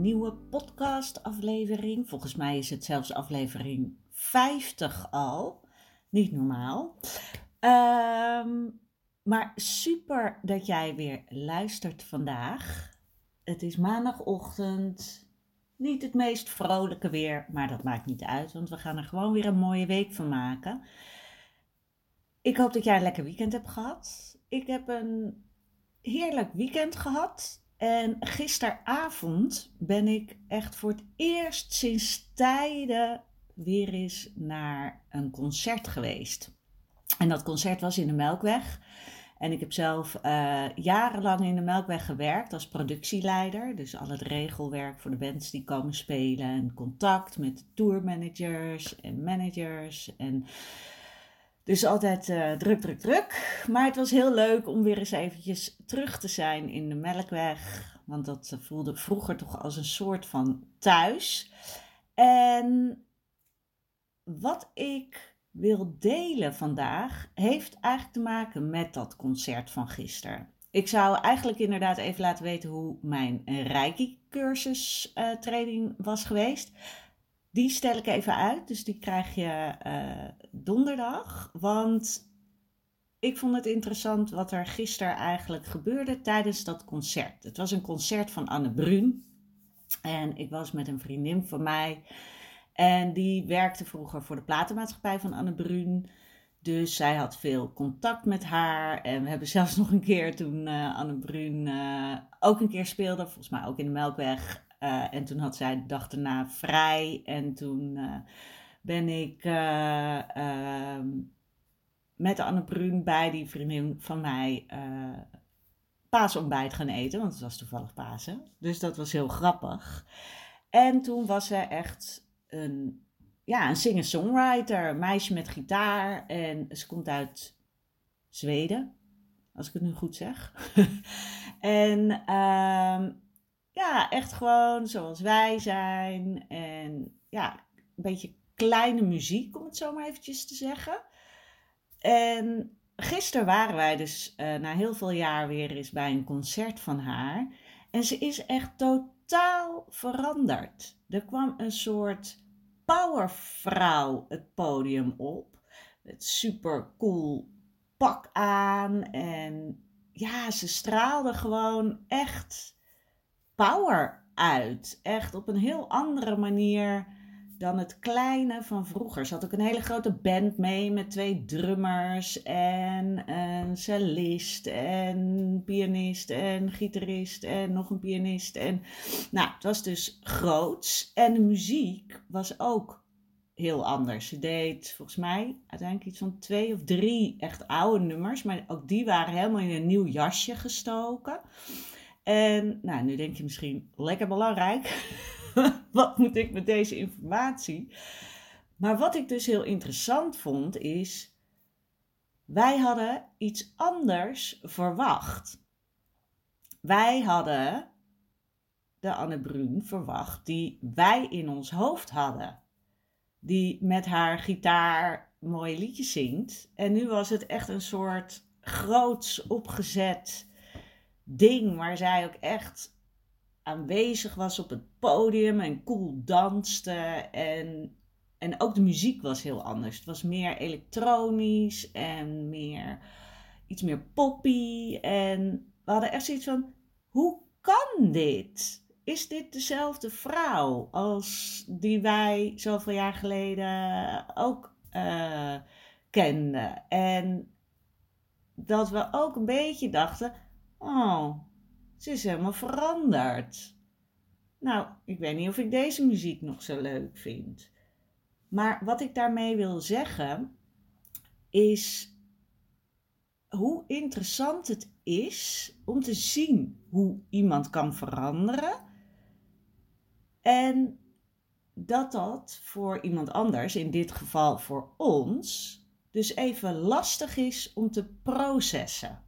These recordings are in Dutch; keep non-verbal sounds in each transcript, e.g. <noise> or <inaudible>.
nieuwe podcast-aflevering. Volgens mij is het zelfs aflevering 50 al. Niet normaal. Ehm, maar super dat jij weer luistert vandaag. Het is maandagochtend. Niet het meest vrolijke weer, maar dat maakt niet uit, want we gaan er gewoon weer een mooie week van maken. Ik hoop dat jij een lekker weekend hebt gehad. Ik heb een heerlijk weekend gehad. En gisteravond ben ik echt voor het eerst sinds tijden weer eens naar een concert geweest. En dat concert was in de Melkweg. En ik heb zelf uh, jarenlang in de Melkweg gewerkt als productieleider. Dus al het regelwerk voor de bands die komen spelen. En contact met tourmanagers en managers. En dus altijd uh, druk, druk, druk. Maar het was heel leuk om weer eens eventjes terug te zijn in de Melkweg. Want dat eh, voelde vroeger toch als een soort van thuis. En wat ik wil delen vandaag heeft eigenlijk te maken met dat concert van gisteren. Ik zou eigenlijk inderdaad even laten weten hoe mijn Reiki-cursus uh, training was geweest. Die stel ik even uit, dus die krijg je uh, donderdag. Want ik vond het interessant wat er gisteren eigenlijk gebeurde tijdens dat concert. Het was een concert van Anne Brun. En ik was met een vriendin van mij. En die werkte vroeger voor de platenmaatschappij van Anne Brun. Dus zij had veel contact met haar. En we hebben zelfs <laughs> nog een keer toen uh, Anne Brun uh, ook een keer speelde, volgens mij ook in de Melkweg, uh, en toen had zij de dag erna vrij. En toen uh, ben ik uh, met Anne Brun bij die vriendin van mij paasontbijt gaan eten. Want het was toevallig Pasen. Dus dat was heel grappig. En toen was ze echt een, ja, een singer-songwriter. Meisje met gitaar. En ze komt uit Zweden. Als ik het nu goed zeg. <laughs> en... Ja, echt gewoon zoals wij zijn. En ja, een beetje kleine muziek, om het zo maar eventjes te zeggen. En gisteren waren wij dus uh, na heel veel jaar weer eens bij een concert van haar. En ze is echt totaal veranderd. Er kwam een soort powervrouw het podium op. Met super cool pak aan. En ja, ze straalde gewoon echt power uit. Echt op een heel andere manier dan het kleine van vroeger. Ze had ook een hele grote band mee met twee drummers en een cellist en pianist en gitarist en nog een pianist. En nou, het was dus groots. En de muziek was ook heel anders. Ze deed volgens mij uiteindelijk iets van twee of drie echt oude nummers, maar ook die waren helemaal in een nieuw jasje gestoken. En nou, nu denk je misschien, lekker belangrijk. <laughs> wat moet ik met deze informatie? Maar wat ik dus heel interessant vond is, wij hadden iets anders verwacht. Wij hadden de Anne Brun verwacht die wij in ons hoofd hadden. Die met haar gitaar mooie liedjes zingt. En nu was het echt een soort groots opgezet ding waar zij ook echt aanwezig was op het podium en cool danste. En, en ook de muziek was heel anders. Het was meer elektronisch en meer, iets meer poppy. En we hadden echt zoiets van, hoe kan dit? Is dit dezelfde vrouw als die wij zoveel jaar geleden ook uh, kenden? En dat we ook een beetje dachten: oh, ze is helemaal veranderd. Nou, ik weet niet of ik deze muziek nog zo leuk vind. Maar wat ik daarmee wil zeggen is hoe interessant het is om te zien hoe iemand kan veranderen. En dat dat voor iemand anders, in dit geval voor ons, dus even lastig is om te processen.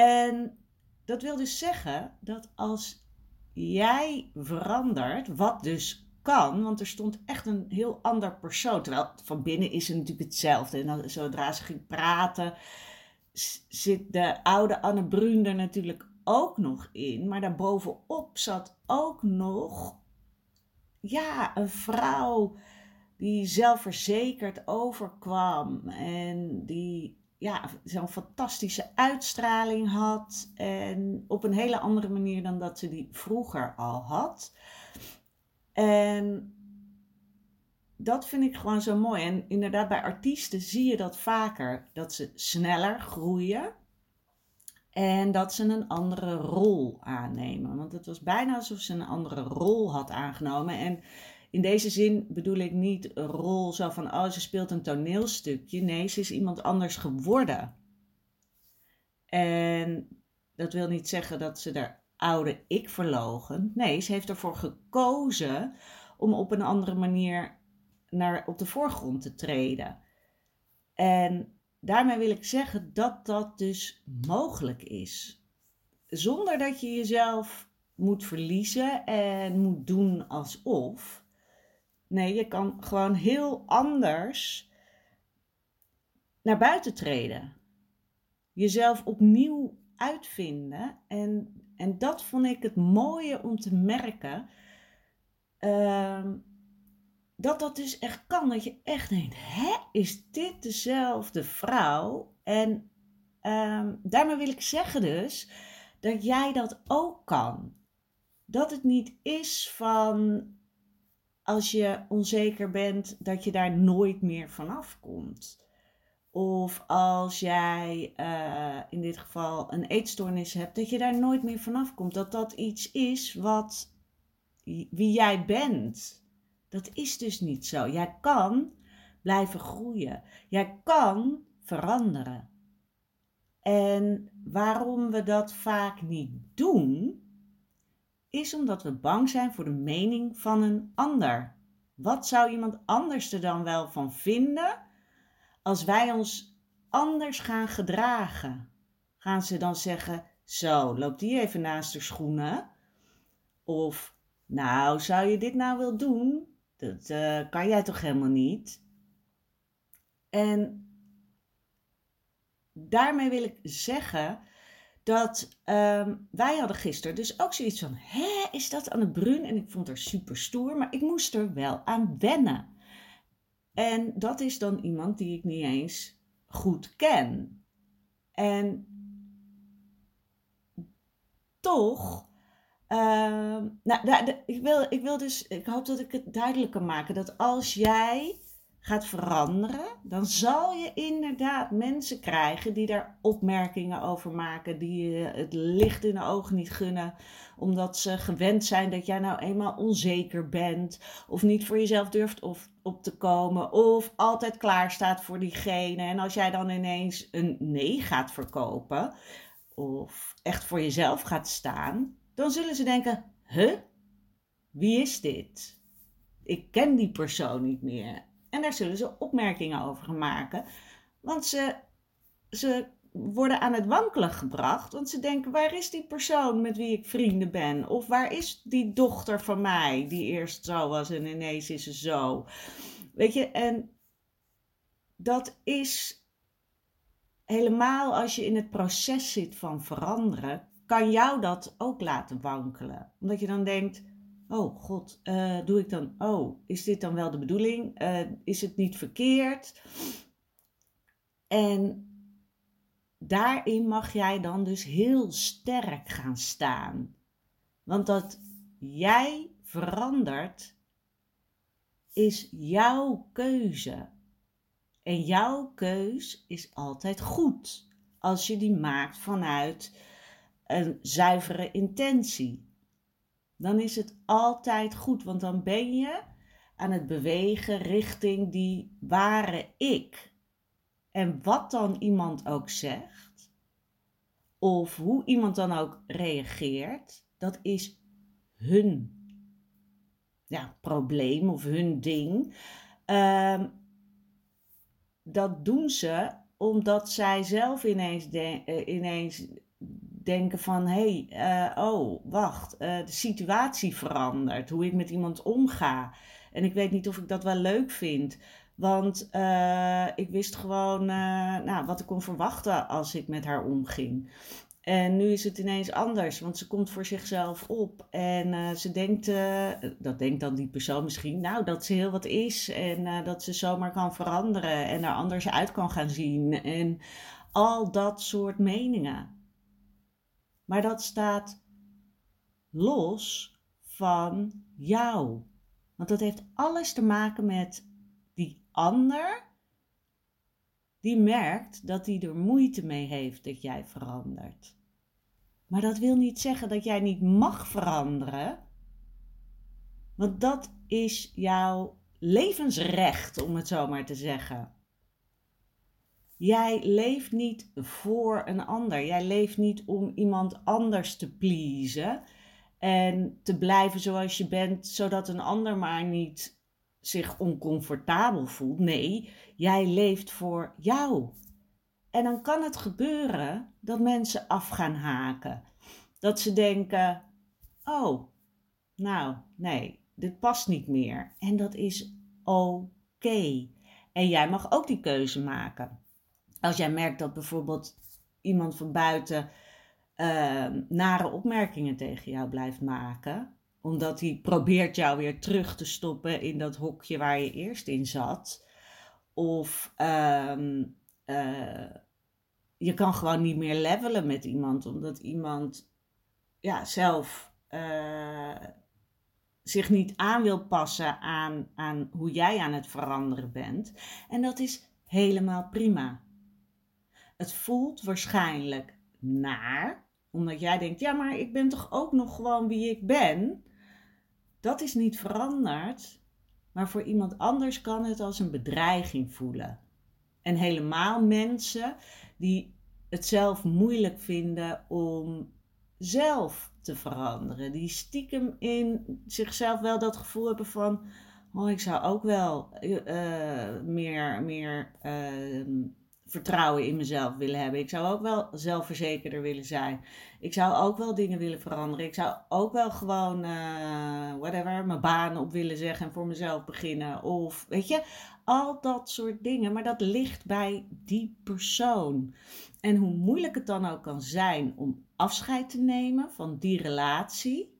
En dat wil dus zeggen dat als jij verandert, wat dus kan, want er stond echt een heel ander persoon. Terwijl van binnen is het natuurlijk hetzelfde. En zodra ze ging praten, zit de oude Anne Bruun er natuurlijk ook nog in. Maar daarbovenop zat ook nog, ja, een vrouw die zelfverzekerd overkwam. En die ja, zo'n fantastische uitstraling had. En op een hele andere manier dan dat ze die vroeger al had. En dat vind ik gewoon zo mooi. En inderdaad, bij artiesten zie je dat vaker. Dat ze sneller groeien. En dat ze een andere rol aannemen. Want het was bijna alsof ze een andere rol had aangenomen. En in deze zin bedoel ik niet een rol zo van, oh, ze speelt een toneelstukje. Nee, ze is iemand anders geworden. En dat wil niet zeggen dat ze haar oude ik verlogen. Nee, ze heeft ervoor gekozen om op een andere manier naar, op de voorgrond te treden. En daarmee wil ik zeggen dat dat dus mogelijk is. Zonder dat je jezelf moet verliezen en moet doen alsof. Nee, je kan gewoon heel anders naar buiten treden. Jezelf opnieuw uitvinden. En, en dat vond ik het mooie om te merken. Ehm, dat dat dus echt kan. Dat je echt denkt: hè, is dit dezelfde vrouw? En um, daarmee wil ik zeggen dus dat jij dat ook kan. Dat het niet is van als je onzeker bent, dat je daar nooit meer vanaf komt. Of als jij uh, in dit geval een eetstoornis hebt, dat je daar nooit meer vanaf komt. Dat dat iets is wat wie jij bent. Dat is dus niet zo. Jij kan blijven groeien. Jij kan veranderen. En waarom we dat vaak niet doen, is omdat we bang zijn voor de mening van een ander. Wat zou iemand anders er dan wel van vinden als wij ons anders gaan gedragen? Gaan ze dan zeggen: Zo, loop die even naast de schoenen? Of, nou, zou je dit nou wel doen? Dat uh, kan jij toch helemaal niet? En daarmee wil ik zeggen dat ehm, wij hadden gisteren dus ook zoiets van, hè, is dat Anne Brun? En ik vond haar super stoer, maar ik moest er wel aan wennen. En dat is dan iemand die ik niet eens goed ken. En toch, uh, nou, ik, wil, ik wil dus, ik hoop dat ik het duidelijk kan maken, dat als jij gaat veranderen, dan zal je inderdaad mensen krijgen die daar opmerkingen over maken, die je het licht in de ogen niet gunnen, omdat ze gewend zijn dat jij nou eenmaal onzeker bent, of niet voor jezelf durft of op te komen, of altijd klaar staat voor diegene. En als jij dan ineens een nee gaat verkopen, of echt voor jezelf gaat staan, dan zullen ze denken: huh, wie is dit? Ik ken die persoon niet meer. En daar zullen ze opmerkingen over gaan maken. Want ze, ze worden aan het wankelen gebracht. Want ze denken: waar is die persoon met wie ik vrienden ben? Of waar is die dochter van mij die eerst zo was en ineens is ze zo? Weet je, en dat is helemaal als je in het proces zit van veranderen, kan jou dat ook laten wankelen. Omdat je dan denkt: oh god, uh, doe ik dan, oh, is dit dan wel de bedoeling? Uh, is het niet verkeerd? En daarin mag jij dan dus heel sterk gaan staan. Want dat jij verandert, is jouw keuze. En jouw keus is altijd goed. als je die maakt vanuit een zuivere intentie. Dan is het altijd goed, want dan ben je aan het bewegen richting die ware ik. En wat dan iemand ook zegt, of hoe iemand dan ook reageert, dat is hun ja, probleem of hun ding. Ehm, dat doen ze omdat zij zelf ineens, eh, ineens denken van hé, hey, uh, oh, wacht, uh, de situatie verandert, hoe ik met iemand omga. En ik weet niet of ik dat wel leuk vind. Want uh, ik wist gewoon nou, wat ik kon verwachten als ik met haar omging. En nu is het ineens anders, want ze komt voor zichzelf op. En ze denkt, dat denkt dan die persoon misschien, nou dat ze heel wat is. En dat ze zomaar kan veranderen en er anders uit kan gaan zien. En al dat soort meningen. Maar dat staat los van jou. Want dat heeft alles te maken met die ander die merkt dat hij er moeite mee heeft dat jij verandert. Maar dat wil niet zeggen dat jij niet mag veranderen. Want dat is jouw levensrecht, om het zo maar te zeggen. Jij leeft niet voor een ander. Jij leeft niet om iemand anders te pleasen en te blijven zoals je bent, zodat een ander maar niet zich oncomfortabel voelt. Nee, jij leeft voor jou. En dan kan het gebeuren dat mensen af gaan haken. Dat ze denken: oh, nou, nee, dit past niet meer. En dat is oké. En jij mag ook die keuze maken. Als jij merkt dat bijvoorbeeld iemand van buiten uh, nare opmerkingen tegen jou blijft maken, omdat hij probeert jou weer terug te stoppen in dat hokje waar je eerst in zat. Of uh, uh, je kan gewoon niet meer levelen met iemand, omdat iemand ja, zelf uh, zich niet aan wil passen aan, aan hoe jij aan het veranderen bent. En dat is helemaal prima. Het voelt waarschijnlijk naar, omdat jij denkt: ja, maar ik ben toch ook nog gewoon wie ik ben. Dat is niet veranderd, maar voor iemand anders kan het als een bedreiging voelen. En helemaal mensen die het zelf moeilijk vinden om zelf te veranderen. Die stiekem in zichzelf wel dat gevoel hebben van: oh, ik zou ook wel uh, meer, meer uh, vertrouwen in mezelf willen hebben. Ik zou ook wel zelfverzekerder willen zijn. Ik zou ook wel dingen willen veranderen. Ik zou ook wel gewoon, uh, whatever, mijn baan op willen zeggen en voor mezelf beginnen. Of weet je, al dat soort dingen. Maar dat ligt bij die persoon. En hoe moeilijk het dan ook kan zijn om afscheid te nemen van die relatie.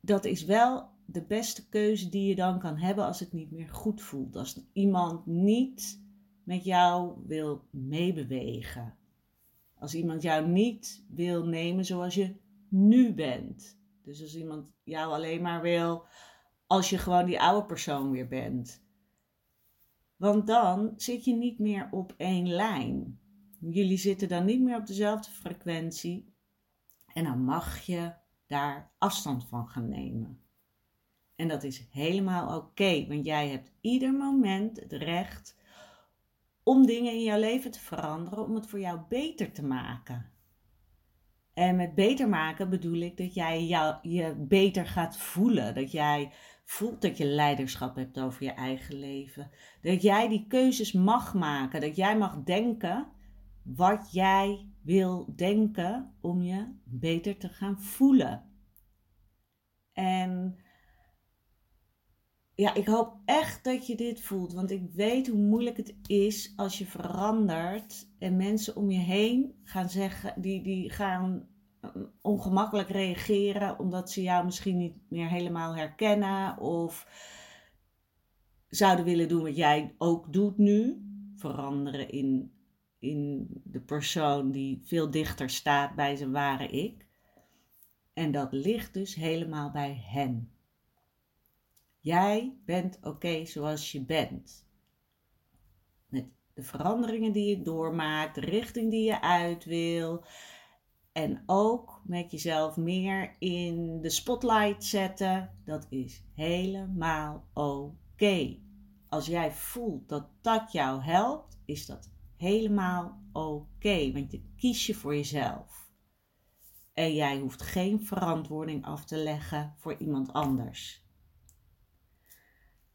Dat is wel de beste keuze die je dan kan hebben als het niet meer goed voelt. Als iemand niet met jou wil meebewegen. Als iemand jou niet wil nemen zoals je nu bent. Dus als iemand jou alleen maar wil als je gewoon die oude persoon weer bent. Want dan zit je niet meer op één lijn. Jullie zitten dan niet meer op dezelfde frequentie. En dan mag je daar afstand van gaan nemen. En dat is helemaal oké, want jij hebt ieder moment het recht om dingen in jouw leven te veranderen, om het voor jou beter te maken. En met beter maken bedoel ik dat jij jou, je beter gaat voelen. Dat jij voelt dat je leiderschap hebt over je eigen leven. Dat jij die keuzes mag maken. Dat jij mag denken wat jij wil denken om je beter te gaan voelen. En ja, ik hoop echt dat je dit voelt. Want ik weet hoe moeilijk het is als je verandert en mensen om je heen gaan zeggen, die, die gaan mm, ongemakkelijk reageren omdat ze jou misschien niet meer helemaal herkennen of zouden willen doen wat jij ook doet nu. Veranderen in, in de persoon die veel dichter staat bij zijn ware ik. En dat ligt dus helemaal bij hen. Jij bent oké zoals je bent. Met de veranderingen die je doormaakt, de richting die je uit wil. En ook met jezelf meer in de spotlight zetten. Dat is helemaal oké. Als jij voelt dat dat jou helpt, is dat helemaal oké. want je kies je voor jezelf. En jij hoeft geen verantwoording af te leggen voor iemand anders.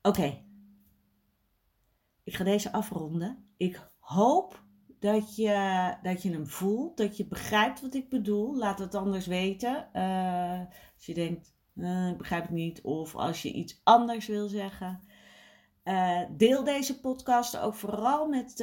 Oké, ik ga deze afronden. Ik hoop dat je, dat je hem voelt, dat je begrijpt wat ik bedoel. Laat het anders weten. Uh, als je denkt, uh, ik begrijp het niet, of als je iets anders wil zeggen. Uh, deel deze podcast ook vooral met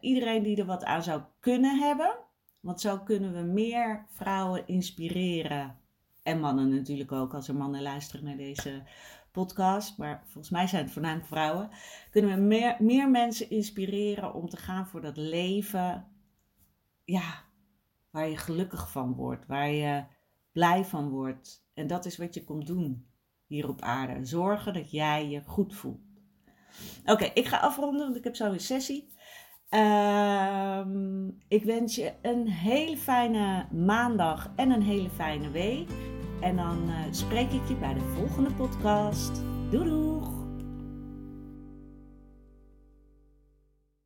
iedereen die er wat aan zou kunnen hebben. Want zo kunnen we meer vrouwen inspireren. En mannen natuurlijk ook, als er mannen luisteren naar deze podcast, maar volgens mij zijn het voornamelijk vrouwen, kunnen we meer, meer mensen inspireren om te gaan voor dat leven, ja, waar je gelukkig van wordt, waar je blij van wordt. En dat is wat je komt doen hier op aarde. Zorgen dat jij je goed voelt. Oké, ik ga afronden, want ik heb zo een sessie. Uh, ik wens je een hele fijne maandag en een hele fijne week. En dan uh, spreek ik je bij de volgende podcast. Doei doeg!